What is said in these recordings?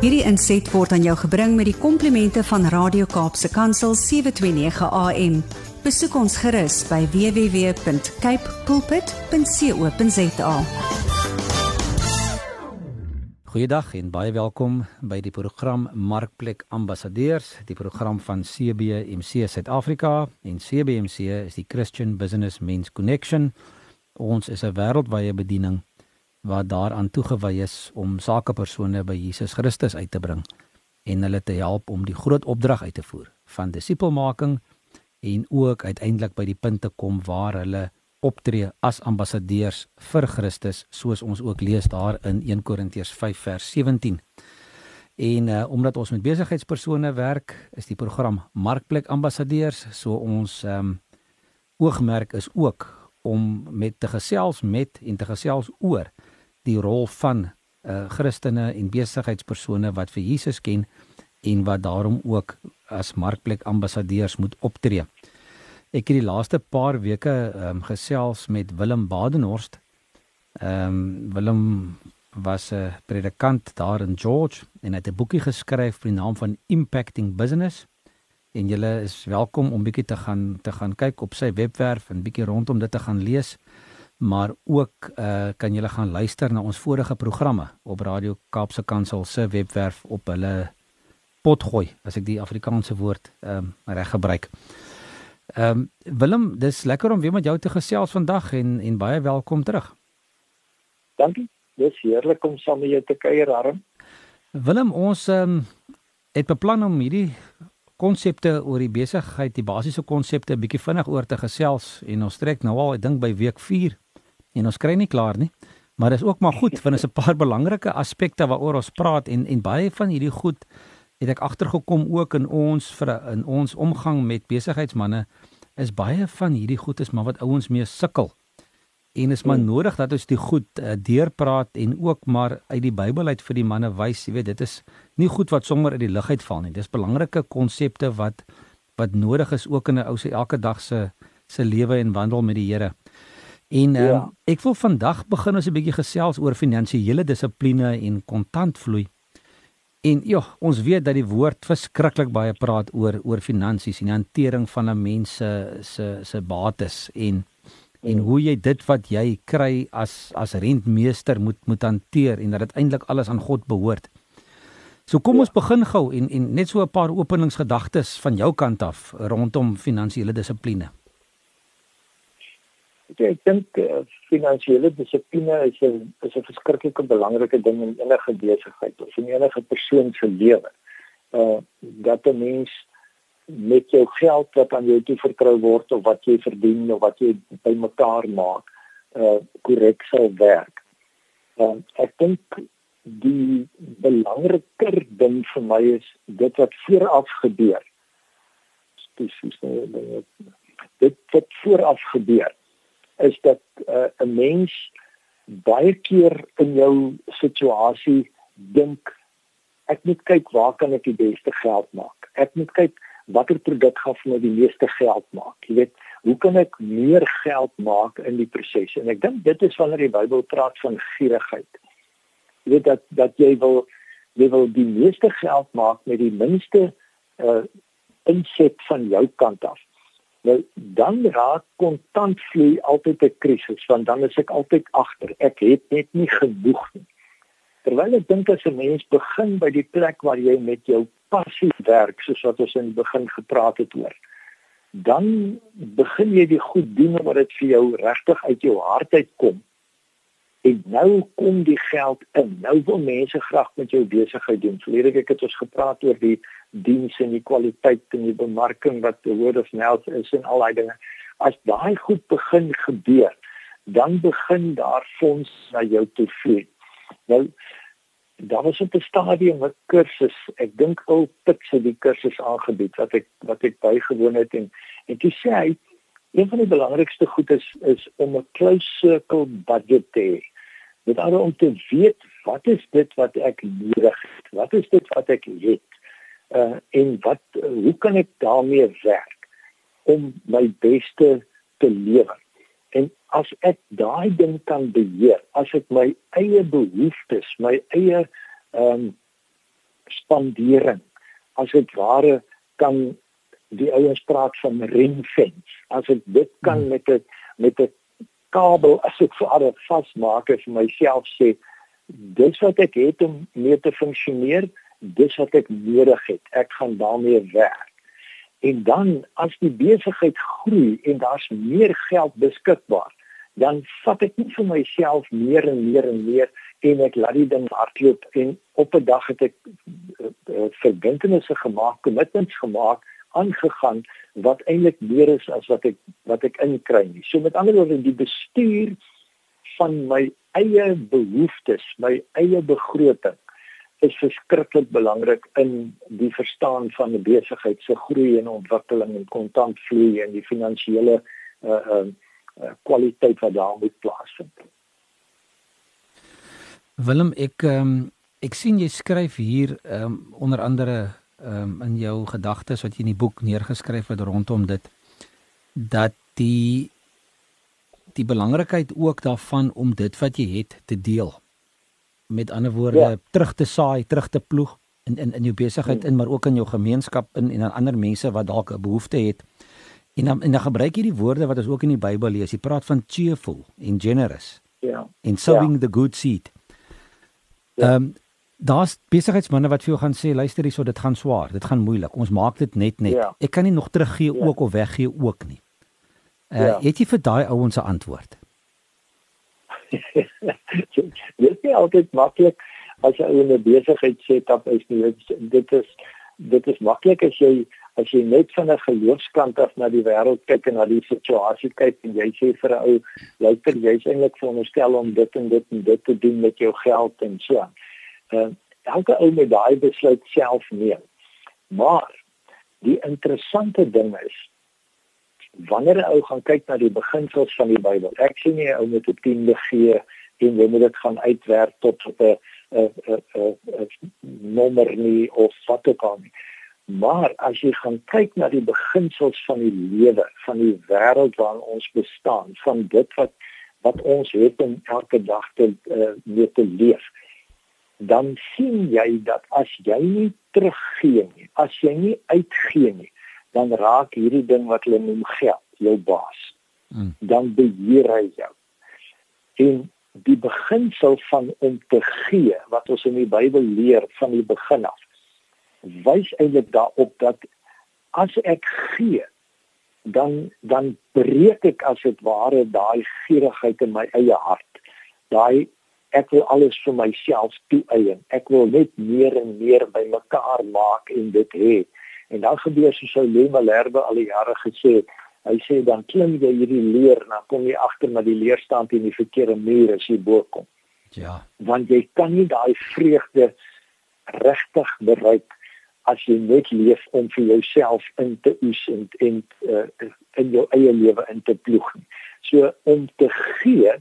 Hierdie inset word aan jou gebring met die komplimente van Radio Kaapse Kansel 729 AM. Besoek ons gerus by www.cape pulpit.co.za. Goeiedag en baie welkom by die program Markplek Ambassadeurs, die program van CBMC Suid-Afrika en CBMC is die Christian Business Men's Connection. Ons is 'n wêreldwye bediening wat daaraan toegewy is om sakepersone by Jesus Christus uit te bring en hulle te help om die groot opdrag uit te voer van disipelmaking en ook uiteindelik by die punt te kom waar hulle optree as ambassadeurs vir Christus soos ons ook lees daar in 1 Korintiërs 5 vers 17. En uh, omdat ons met besigheidspersone werk, is die program Markplek Ambassadeurs, so ons ehm um, oogmerk is ook om met te gesels met en te gesels oor die rol van uh Christene en besigheidspersone wat vir Jesus ken en wat daarom ook as markplek ambassadeurs moet optree. Ek het die laaste paar weke ehm um, gesels met Willem Badenhorst. Ehm um, Willem was 'n predikant daar in George en het 'n boekie geskryf met die naam van Impacting Business. En julle is welkom om bietjie te gaan te gaan kyk op sy webwerf en bietjie rondom dit te gaan lees maar ook uh kan julle gaan luister na ons vorige programme op Radio Kaapse Kansel se webwerf op hulle potgooi as ek die Afrikaanse woord ehm um, reg gebruik. Ehm um, Willem, dis lekker om weer met jou te gesels vandag en en baie welkom terug. Dankie. Dis heerlik om saam met jou te kuier, Arm. Willem, ons ehm um, het beplan om hierdie konsepte oor die besigheid, die basiese konsepte 'n bietjie vinnig oor te gesels en ons trek nou al, ek dink by week 4 en ons kry nie klaar nie. Maar dis ook maar goed want is 'n paar belangrike aspekte waaroor ons praat en en baie van hierdie goed het ek agtergekom ook in ons vir in ons omgang met besigheidsmense is baie van hierdie goed is maar wat ouens mee sukkel. En is maar hmm. nodig dat ons die goed uh, deurpraat en ook maar uit die Bybel uit vir die manne wys, jy weet, dit is nie goed wat sommer uit die lug uitval nie. Dis belangrike konsepte wat wat nodig is ook in 'n ou se elke dag se se lewe en wandel met die Here. En um, ja. ek wil vandag begin ons 'n bietjie gesels oor finansiële dissipline en kontantvloei. En ja, ons weet dat die woord verskriklik baie praat oor oor finansies en die hantering van 'n mens se se se bates en en mm. hoe jy dit wat jy kry as as rentmeester moet moet hanteer en dat dit eintlik alles aan God behoort. So kom ja. ons begin gou en en net so 'n paar openingsgedagtes van jou kant af rondom finansiële dissipline. Ja, ek dink uh, finansiële dissipline is 'n is 'n verskriklike belangrike ding in enige besigheid of in enige persoon se lewe. Uh dat 'n mens met jou geld wat aan jou toe vertrou word of wat jy verdien of wat jy bymekaar maak, uh korrek sal werk. Uh ek dink die belangriker ding vir my is dit wat vooraf gebeur. Spesifies nou dit wat vooraf gebeur is dat 'n uh, mens baie keer in jou situasie dink ek moet kyk waar kan ek die beste geld maak. Ek moet kyk watter produk gaan vir my die meeste geld maak. Jy weet, hoe kan ek meer geld maak in die proses? En ek dink dit is wanneer die Bybel praat van gierigheid. Jy weet dat dat jy wil jy wil die meeste geld maak met die minste uh inset van jou kant af. Nou dan raak kontantvloei altyd 'n krisis want dan is ek altyd agter. Ek het net nie genoeg nie. Terwyl ek dink as 'n mens begin by die plek waar jy met jou passie werk, soos wat ons in die begin gepraat het oor, dan begin jy die goed doen omdat dit vir jou regtig uit jou hart uitkom En nou kom die geld in. Nou wil mense graag met jou besigheid doen. Verlede week het ons gepraat oor die diens en die kwaliteit en die bemarking wat the word of mouth is en al daai dinge. As daai goed begin gebeur, dan begin daar fonds na jou toe vloei. Nou daar was op 'n stadium 'n kursus. Ek dink ou Pitse die kursus aangebied wat ek wat ek bygewoon het en en toe sê hy Een van die belangrikste goed is is om 'n close circle budget te hê. Met ander om te weet wat is dit wat ek nodig het? Wat is dit wat ek het? Uh en wat hoe kan ek daarmee werk om my beste te lewer? En as ek daai ding kan beheer, as ek my eie behoeftes, my eie ehm um, spandering as dit ware kan die ouens praat van ringfence as ek dit kan hmm. met 'n met 'n kabel as ek vir ander vasmaak en vir myself sê dis wat ek het om mee te funksioneer dis wat ek nodig het. Ek gaan daarmee werk. En dan as die besigheid groei en daar's meer geld beskikbaar dan vat ek nie vir myself meer en meer en meer en ek laat die ding hardloop en op 'n dag het ek uh, uh, verbintenisse gemaak, commitments gemaak, aangegaan wat eintlik meer is as wat ek wat ek inkry nie. So met ander woorde die bestuur van my eie behoeftes, my eie begroting is verskriklik belangrik in die verstaan van 'n besigheid se groei en ontwikkeling en kontantvloei en die finansiële uh uh Eh, kwaliteit wat daar moet plaasvind. Willem, ek um, ek sien jy skryf hier um, onder andere um, in jou gedagtes wat jy in die boek neergeskryf het rondom dit dat die die belangrikheid ook daarvan om dit wat jy het te deel. Met ander woorde, ja. terug te saai, terug te ploeg in in in jou besigheid hmm. in, maar ook in jou gemeenskap in en aan ander mense wat dalk 'n behoefte het. En dan en dan gebruik jy die woorde wat ons ook in die Bybel lees. Jy praat van cheerful en generous. Ja. En sowing ja. the good seed. Ja. Ehm um, daar's besigheidsmense wat vir jou gaan sê, luister hierso, dit gaan swaar, dit gaan moeilik. Ons maak dit net net. Ja. Ek kan nie nog teruggee ja. ook of weggee ook nie. Uh ja. het jy vir daai ouens se antwoord? dit is altyd maklik as jy in 'n besigheid set up is nie. Dit is dit is maklik as jy as jy net van 'n geloofskant af na die wêreld kyk en na die situasie kyk en jy sê vir 'n ou luister jy's eintlik veronderstel om dit en dit en dit te doen met jou geld en so aan. Uh, elke ou moet daai besluit self neem. Maar die interessante ding is wanneer 'n ou gaan kyk na die beginsels van die Bybel. Ek sê nie 'n ou moet 'n tiende gee en jy moet dit gaan uitwerk tot op 'n 'n 'n nommer nie of wat ook al nie. Maar as jy gaan kyk na die beginsels van die lewe, van die wêreld waarin ons bestaan, van dit wat wat ons het om elke dag te uh, mee te leef, dan sien jy dat as jy nie teruggee nie, as jy nie uitgee nie, dan raak hierdie ding wat hulle noem geld jou baas. Mm. Dan beheer hy jou. En die beginsel van om te gee wat ons in die Bybel leer van die begin af wys eintlik daarop dat as ek gee dan dan breek ek as dit ware daai gierigheid in my eie hart. Daai ek wil alles vir myself toeëien. Ek wil net meer en meer bymekaar maak en dit hê. En dan gebeur soos ou Lema Lerbe al die jare gesê het. Hy sê dan klim jy hierdie leer en dan kom jy agter met die leer staan teen die verkeerde muur as jy bo kom. Ja. Want jy kan nie daai vreugde regtig bereik as jy net leef om vir jouself in te oes en en uh, in jou eie lewe in te ploeg. So om te gee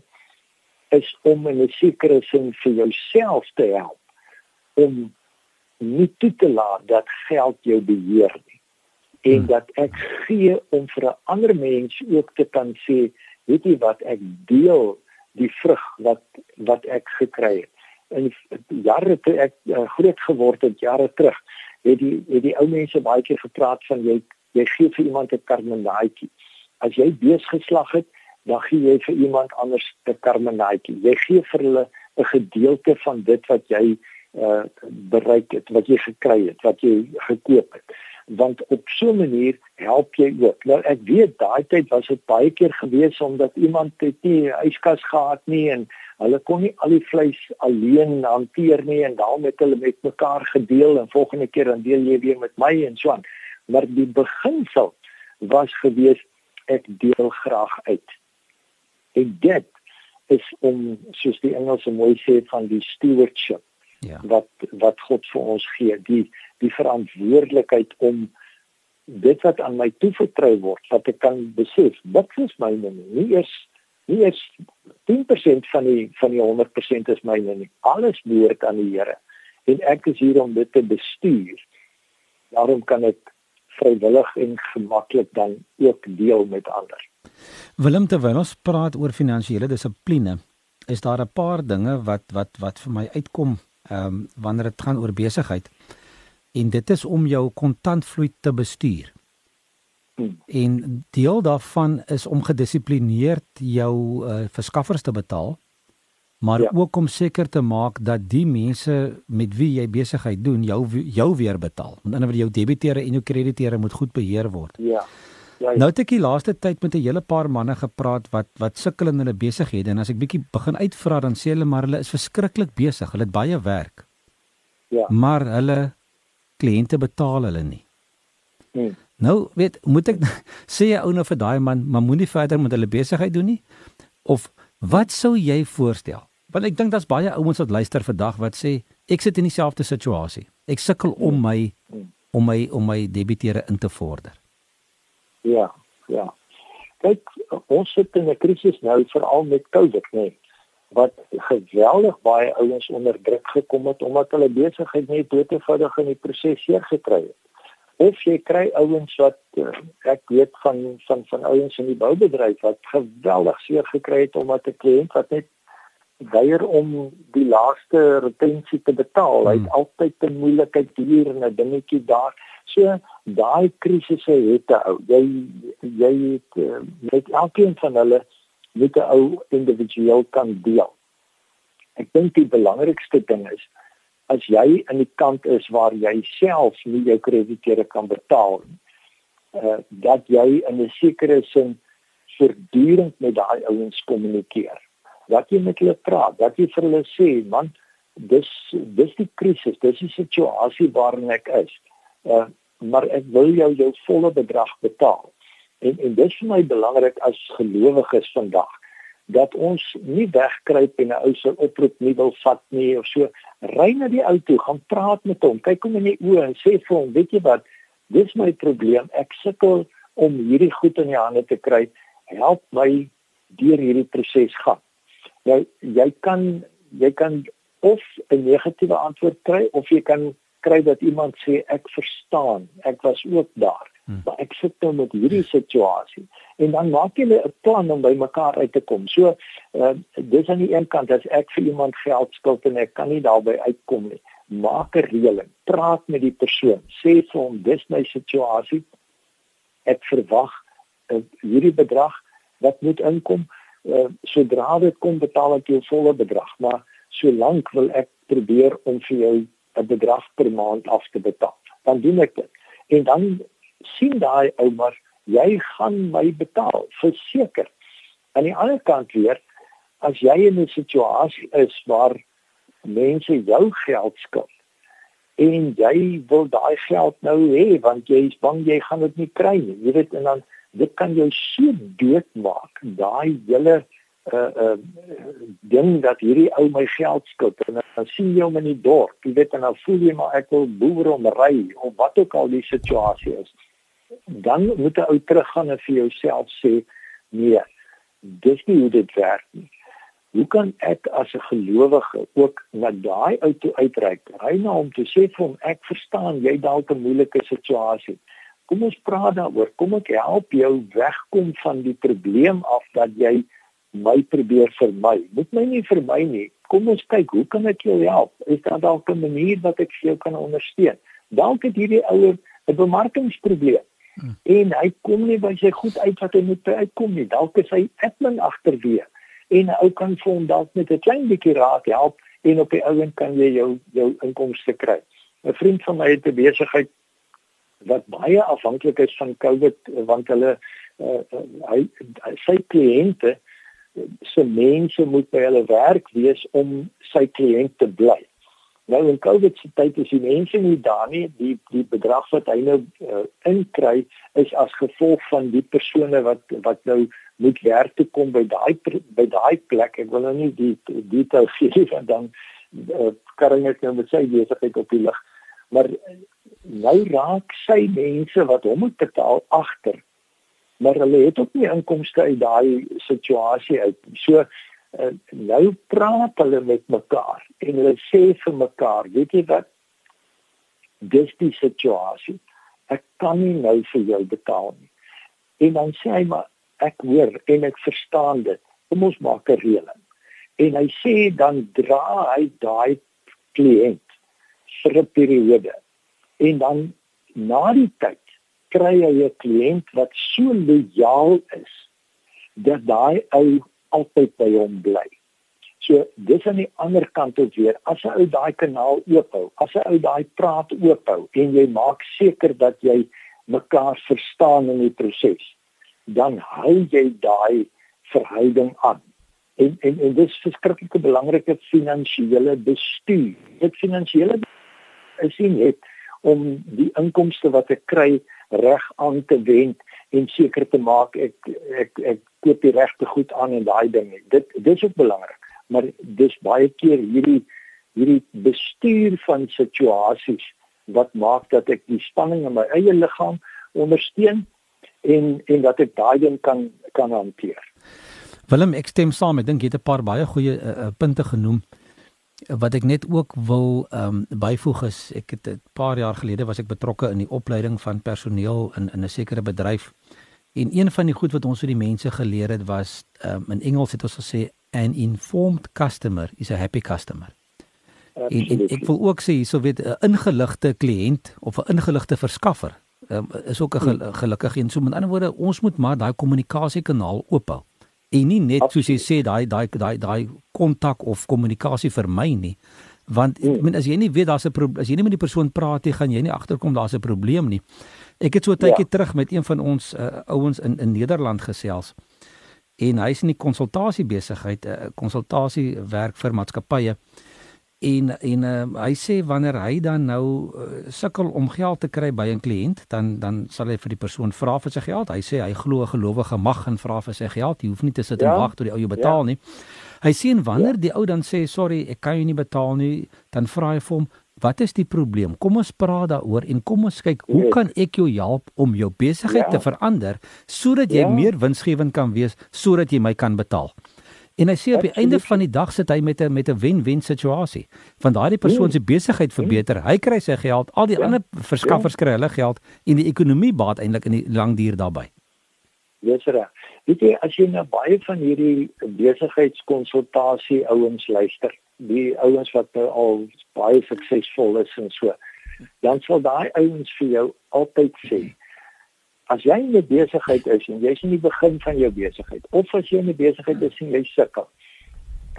is om in 'n sekere sin vir jouself te help om nie toe te laat dat geld jou beheer nie. En hmm. dat ek gee om vir 'n ander mens ook te kan sê, weet jy wat ek deel die vrug wat wat ek gekry het. In jare toe ek uh, groot geword het jare terug, het die het die ou mense baie keer gepraat van jy jy gee vir iemand 'n karmenaatjie. As jy bees geslag het, dan gee jy vir iemand anders 'n karmenaatjie. Jy gee vir hulle 'n gedeelte van dit wat jy uh bereik het, wat jy gekry het, wat jy gekoop het. Want op so 'n manier help jy ook. Nou ek weet daai tyd was dit baie keer gewees omdat iemand het nie 'n yskas gehad nie en Hulle kon nie al die vleis alleen hanteer nie en daarom het hulle met mekaar gedeel en volgende keer dan deel jy weer met my en so aan. Maar die beginsel was gewees ek deel graag uit. En dit is om soos die Engelse mooi sê van die stewardship. Ja. Wat wat God vir ons gee, die die verantwoordelikheid om dit wat aan my toevertrou word, wat ek kan besef, wat is myne nie, nie eers nie eens 10% van die van die 100% is myne nie. Alles behoort aan die Here. En ek is hier om dit te bestuur. Daarom kan ek vrywillig en gemaklik dan ook deel met ander. Willem terwyl ons praat oor finansiële dissipline, is daar 'n paar dinge wat wat wat vir my uitkom ehm um, wanneer dit gaan oor besigheid. en dit is om jou kontantvloei te bestuur. Hmm. En deel daarvan is om gedissiplineerd jou uh, verskaffers te betaal maar ja. ook om seker te maak dat die mense met wie jy besigheid doen jou jou weer betaal. Met ander woorde jou debiteure en jou krediteure moet goed beheer word. Ja. Ja, ja. Nou het ek die laaste tyd met 'n hele paar manne gepraat wat wat sukkel in hulle besighede en as ek bietjie begin uitvra dan sê hulle maar hulle is verskriklik besig. Hulle het baie werk. Ja. Maar hulle kliënte betaal hulle nie. Hmm. Nou, weet, moet ek sê jy ou nou vir daai man, maar moenie verder met hulle besigheid doen nie? Of wat sou jy voorstel? Want ek dink daar's baie ouens wat luister vandag wat sê ek sit in dieselfde situasie. Ek sukkel om hmm. my om my om my debiteure in te vorder. Ja, ja. Kyk, ons sit in 'n krisis nou veral met COVID, nee. Wat geweldig baie ouens onder druk gekom het omdat hulle besigheid net doodgewoonig in die proses seer gekry het. Of jy kry ouens wat eh, ek weet van van van ouens in die boubedryf wat geweldig seer gekry het omdat 'n kliënt wat net weier om die laaste retensie te betaal. Hy het hmm. altyd 'n moeilikheid hier en 'n dingetjie daar. So daai krisisse het te ou. Jy jy het met elkeen van hulle met 'n ou individueel kan deel. Ek dink die belangrikste ding is as jy in die kant is waar jy self nie jou krediteure kan betaal nie, uh, dat jy in 'n sekere sin voortdurend met daai ouens kommunikeer dat jy met hulle praat, dat jy vir hulle sê, man, dis dis die krisis, dis die situasie waarin ek is. Uh, maar ek wil jou jou volle bedrag betaal. En en dit is vir my belangrik as gelowiges vandag dat ons nie wegkruip en 'n ou se oproep nie wil vat nie of so. Ry na die ou toe, gaan praat met hom, kyk hom in die oë en sê vir hom, weet jy wat, dis my probleem. Ek sukkel om hierdie goed in die hande te kry. Help my deur hierdie proses gaan. Nou jy kan jy kan of 'n negatiewe antwoord kry of jy kan kry dat iemand sê ek verstaan, ek was ook daar. Hmm. Maar ek sit nou met hierdie situasie en dan maak jy 'n plan om by mekaar uit te kom. So uh, dis aan die een kant as ek vir iemand geld skuld en ek kan nie daarby uitkom nie. Maak 'n reëling. Praat met die persoon. Sê vir hom dis my situasie. Ek verwag uh, hierdie bedrag wat moet inkom uh, sodra dit kom betaal ek jou volle bedrag maar solank wil ek probeer om vir jou 'n bedrag per maand af te betaal. Dan doen ek dit. En dan sien daai ou maar jy gaan my betaal verseker. Aan die ander kant weer as jy in 'n situasie is waar mense jou geld skuld en jy wil daai geld nou hê want jy is bang jy gaan dit nie kry nie. Jy weet en dan dit kan jou so doodmaak daai hele uh uh ding dat hierdie ou my geld skuld. En dan sien jy hom in die dorp jy weet en dan voel jy maar ek wil boer om ry of wat ook al die situasie is. Dan moet jy ou teruggaan en vir jouself sê nee dis nie hoe dit werk nie. Hoe kan ek as 'n gelowige ook na daai ou toe uitreik ry na hom toe sê vir hom ek verstaan jy dalk 'n moeilike situasie Kom ons praat daaroor. Kom ek help jou wegkom van die probleem af dat jy my probeer vermy. Moet my nie vermy nie. Kom ons kyk, hoe kan ek jou help? Is daar dalk 'n manier wat ek jou kan ondersteun? Dalk het hierdie ouer 'n bemarkingsprobleem. Hmm. En hy kom nie by sy goed uit wat hy moet uitkom nie. Dalk is hy admin agterweë en 'n ou kan vir hom dalk met 'n klein bietjie raad help en op die ouend kan jy jou jou inkomste kry. 'n Vriend van my het 'n besigheid wat baie afhanklik is van COVID want hulle uh, hy sy kliënte se mense moet by hulle werk wees om sy kliënt te bly. Nou in COVID se tyd is die mense nie daar nie, die die bedrag wat hy nou uh, inkry is as gevolg van die persone wat wat nou moet werk toe kom by daai by daai plek. Ek wil nou nie die detail gee van dan uh, kan ek nou met sy besigheid op die lig maar nou raak sy mense wat hom moet betaal agter. Maar hulle het ook nie inkomste uit daai situasie uit so uh, nou praat hulle met mekaar en hulle sê vir mekaar weet jy wat? Dis die situasie. Ek kan nie nou vir jou betaal nie. En dan sê hy maar ek hoor en ek verstaan dit. Kom ons maak 'n reëling. En hy sê dan dra hy daai kliënt vir 'n periode En dan na die tyd kry jy 'n kliënt wat so lojaal is dat daai ou altyd by hom bly. So dis aan die ander kant ook weer as 'n ou daai kanaal oophou, as 'n ou daai praat oophou en jy maak seker dat jy mekaar verstaan in die proses, dan hou jy daai verhouding aan. En en en dis verskriklik belangrike finansiële bestuur. Dit finansiële is nie net om die inkomste wat ek kry reg aan te wend en seker te maak ek ek ek koop die regte goed aan en daai ding. Dit dis ook belangrik, maar dis baie keer hierdie hierdie bestuur van situasies wat maak dat ek die spanning in my eie liggaam ondersteun en en dat ek daai ding kan kan hanteer. Willem, ek stem saam. Ek dink jy het 'n paar baie goeie uh, punte genoem wat ek net ook wil ehm um, byvoeg is ek het 'n paar jaar gelede was ek betrokke in die opleiding van personeel in in 'n sekere bedryf en een van die goed wat ons vir die mense geleer het was ehm um, in Engels het ons gesê an informed customer is a happy customer. En, en ek wil ook sê hierso weet 'n ingeligte kliënt of 'n ingeligte verskaffer um, is ook 'n gel gelukkige een. So met ander woorde, ons moet maar daai kommunikasiekanaal oop hou en nie net soos jy sê daai daai daai daai kontak of kommunikasie vermy nie want ek hmm. meen as jy nie weet daar's 'n as jy nie met die persoon praat jy gaan jy nie agterkom daar's 'n probleem nie ek het so 'n tydjie ja. terug met een van ons uh, ouens in in Nederland gesels en hy's in die konsultasie besigheid 'n uh, konsultasie werk vir maatskappye en en uh, hy sê wanneer hy dan nou uh, sukkel om geld te kry by 'n kliënt dan dan sal hy vir die persoon vra vir sy geld. Hy sê hy glo 'n gelowige mag en vra vir sy geld. Jy hoef nie te sit ja, en wag tot die ou jou betaal ja. nie. Hy sien wanneer ja. die ou dan sê sorry, ek kan jou nie betaal nie, dan vra hy vir hom Wat is die probleem? Kom ons praat daaroor en kom ons kyk hoe kan ek jou help om jou besigheid ja. te verander sodat jy ja. meer winsgewend kan wees sodat jy my kan betaal. En hy sê op die einde van die dag sit hy met 'n met 'n wen-wen situasie. Want daai persoon se besigheid verbeter, hy kry sy geld, al die ja. ander verskaffers kry hulle geld en die ekonomie baat eintlik in die lang duur daarbey. Dis reg. Weet jy as jy nou baie van hierdie besigheidskonsultasie ouens luister, die ouens wat nou al baie suksesvol is en so, dan sal daai ouens vir jou altyd sê as jy in 'n besigheid is en jy's in die begin van jou besigheid of as jy in 'n besigheid is en jy sukkel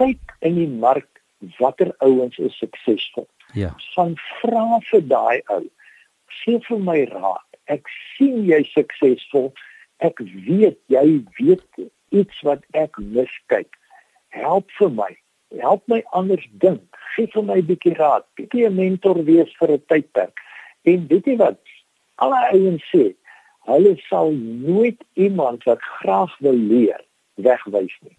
kyk in die mark watter ouens is suksesvol. Ja. Van vra vir daai ou sê vir my raad ek sien jy suksesvol ek weet jy weet iets wat ek miskyk help vir my help my anders dink. Gee vir my 'n bietjie raad bietjie 'n mentor wees vir 'n tydperk. En weet jy wat? Alle ouens sê hulle sal nooit iemand wat graag wil leer wegwys nie.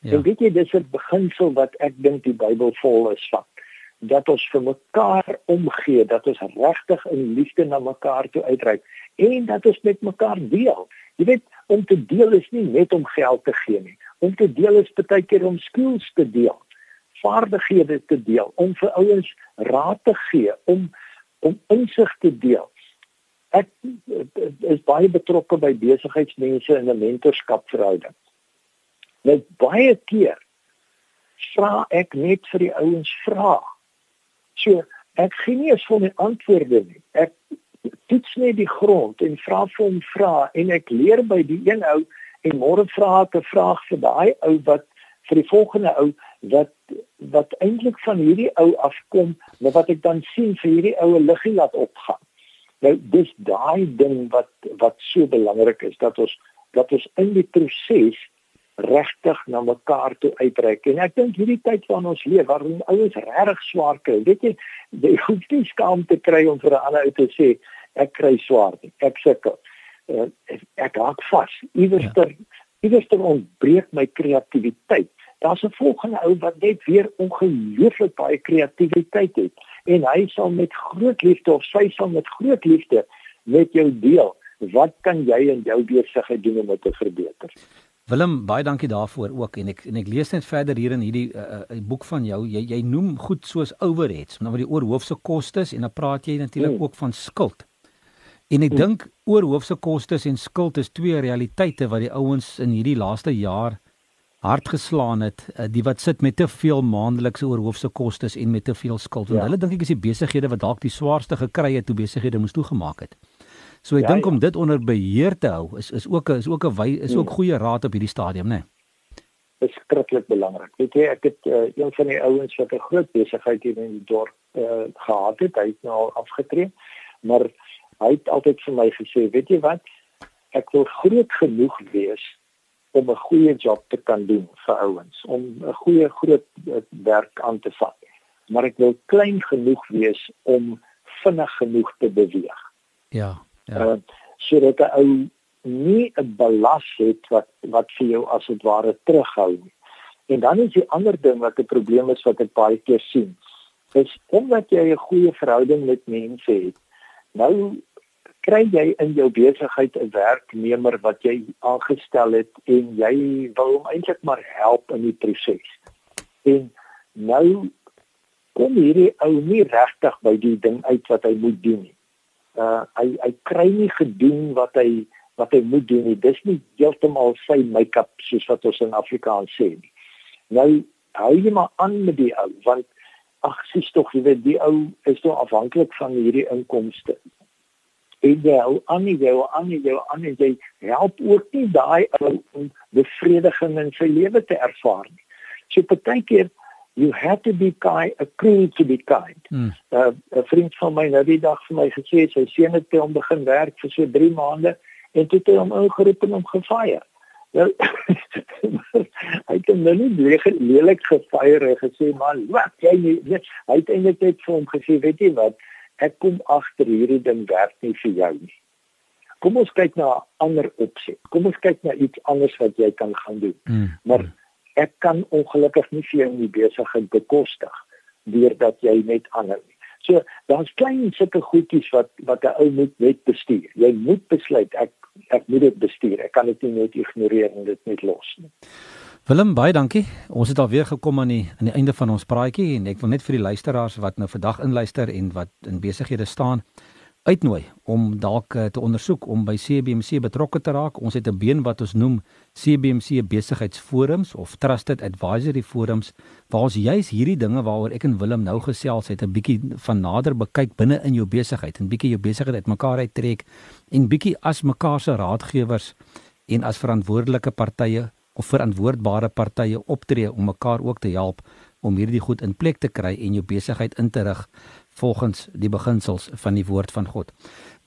Ja. En weet jy dis 'n beginsel wat ek dink die Bybel vol is van dat ons vir mekaar omgee, dat ons regtig in liefde na mekaar toe uitreik en dat ons met mekaar deel. Jy weet, om te deel is nie net om geld te gee nie. Om te deel is baie keer om skills te deel, vaardighede te deel, om vir ouens raad te gee, om om insig te deel ek is baie betrokke by besigheidsmense in 'n mentorskapverhouding. Net baie keer vra ek net vir die ouens vra. So ek gee nie eens vir my antwoorde nie. Ek toets net die grond en vra vir hom vra en ek leer by die een ou en môre vra ek 'n vraag vir daai ou wat vir die volgende ou wat wat eintlik van hierdie ou afkom, maar wat ek dan sien vir hierdie oue liggie laat opgaan. Nou dis daai ding wat wat so belangrik is dat ons dat ons in die proses regtig na mekaar toe uitreik. En ek dink hierdie tyd waarin ons leef, waarin ouens regtig swaar kry, weet jy, jy hoef nie skaam te kry om vir 'n ander uit te sê ek kry swaar nie. Ek sukkel. Uh, ek ek raak vas. Iewers ja. ter iewers ter ontbreek my kreatiwiteit. Daar's 'n volgende ou wat net weer ongelooflik baie kreatiwiteit het en hy sal met groot liefde of sy sal met groot liefde met jou deel wat kan jy in jou besigheid doen om dit te verbeter. Willem, baie dankie daarvoor ook en ek en ek lees net verder hier in hierdie uh, uh, boek van jou. Jy jy noem goed soos overheads, nou wat die oorhoofse kostes en dan praat jy natuurlik mm. ook van skuld. En ek mm. dink oorhoofse kostes en skuld is twee realiteite wat die ouens in hierdie laaste jaar hard geslaan het, uh, die wat sit met te veel maandelikse oorhoofse kostes en met te veel skuld. Ja. Hulle dink ek is die besighede wat dalk die swaarste gekry het toe besighede moes toegemaak het. So ek ja, dink ja. om dit onder beheer te hou is is ook is ook 'n is ook hmm. goeie raad op hierdie stadium, né? Nee? Beskriklik belangrik. Weet jy, ek het uh, een van die ouens wat 'n groot besigheid hier in die dorp uh, gehad het, hy het nou al afgetree, maar hy het altyd vir my gesê, weet jy wat? Ek wil groot genoeg wees om 'n goeie job te kan doen vir ouens, om 'n goeie groot uh, werk aan te vat. Maar ek wil klein genoeg wees om vinnig genoeg te beweeg. Ja. Ja. Uh, sodat 'n ou nie 'n belas het wat wat vir jou as dit ware terughou nie. En dan is die ander ding wat 'n probleem is wat ek baie keer sien. Is omdat jy 'n goeie verhouding met mense het. Nou kry jy in jou besigheid 'n werknemer wat jy aangestel het en jy wil hom eintlik maar help in die proses. En nou kom hierdie ou nie regtig by die ding uit wat hy moet doen nie uh hy hy kry nie gedoen wat hy wat hy moet doen nie. Dis nie heeltemal sy make-up soos wat ons in Afrikaans sê nie. Nou hou jy maar aan met die ou want ag sies tog jy weet die ou is so afhanklik van hierdie inkomste. En jy hou aan nie jy hou aan nie jy hou aan nie jy help ook nie daai ou om bevrediging in sy lewe te ervaar nie. So partykeer you have to be kind a cruel to be kind. Hmm. Uh, 'n vriend van my nou die dag vir my gesê sy seun het by hom begin werk vir so 3 maande en toe het hy hom ingeroep en hom gefire. Nou hy het hom nou nie lelik gefire en gesê man, wat jy weet, hy het eintlik net vir hom gesê, weet jy wat, ek kom agter hierdie ding werk nie vir jou nie. Kom ons kyk na 'n ander opsie. Kom ons kyk na iets anders wat jy kan gaan doen. Hmm. Maar ek kan ongelukkig nie vir jou in die besigheid bekostig deurdat jy net ander nie. So daar's klein sulke goedjies wat wat 'n ou moet net bestuur. Jy moet besluit ek ek moet dit bestuur. Ek kan dit nie net ignoreer en dit net los nie. Willem baie dankie. Ons het al weer gekom aan die aan die einde van ons praatjie en ek wil net vir die luisteraars wat nou vandag inluister en wat in besighede staan uitnooi om dalk uh, te ondersoek om by CBMC betrokke te raak. Ons het 'n been wat ons noem CBMC besigheidsforums of trusted advisory forums waar ons juis hierdie dinge waaroor ek en Willem nou gesels het 'n bietjie van nader bekyk binne in jou besigheid en bietjie jou besigheid uitmekaar uittrek en bietjie as mekaar se raadgewers en as verantwoordelike partye of verantwoordbare partye optree om mekaar ook te help om hierdie goed in plek te kry en jou besigheid in te rig volgens die beginsels van die woord van God.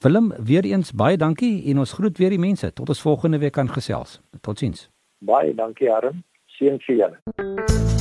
Willem, weer eens baie dankie en ons groet weer die mense tot ons volgende week kan gesels. Totsiens. Baie dankie Arm. Seën vir julle.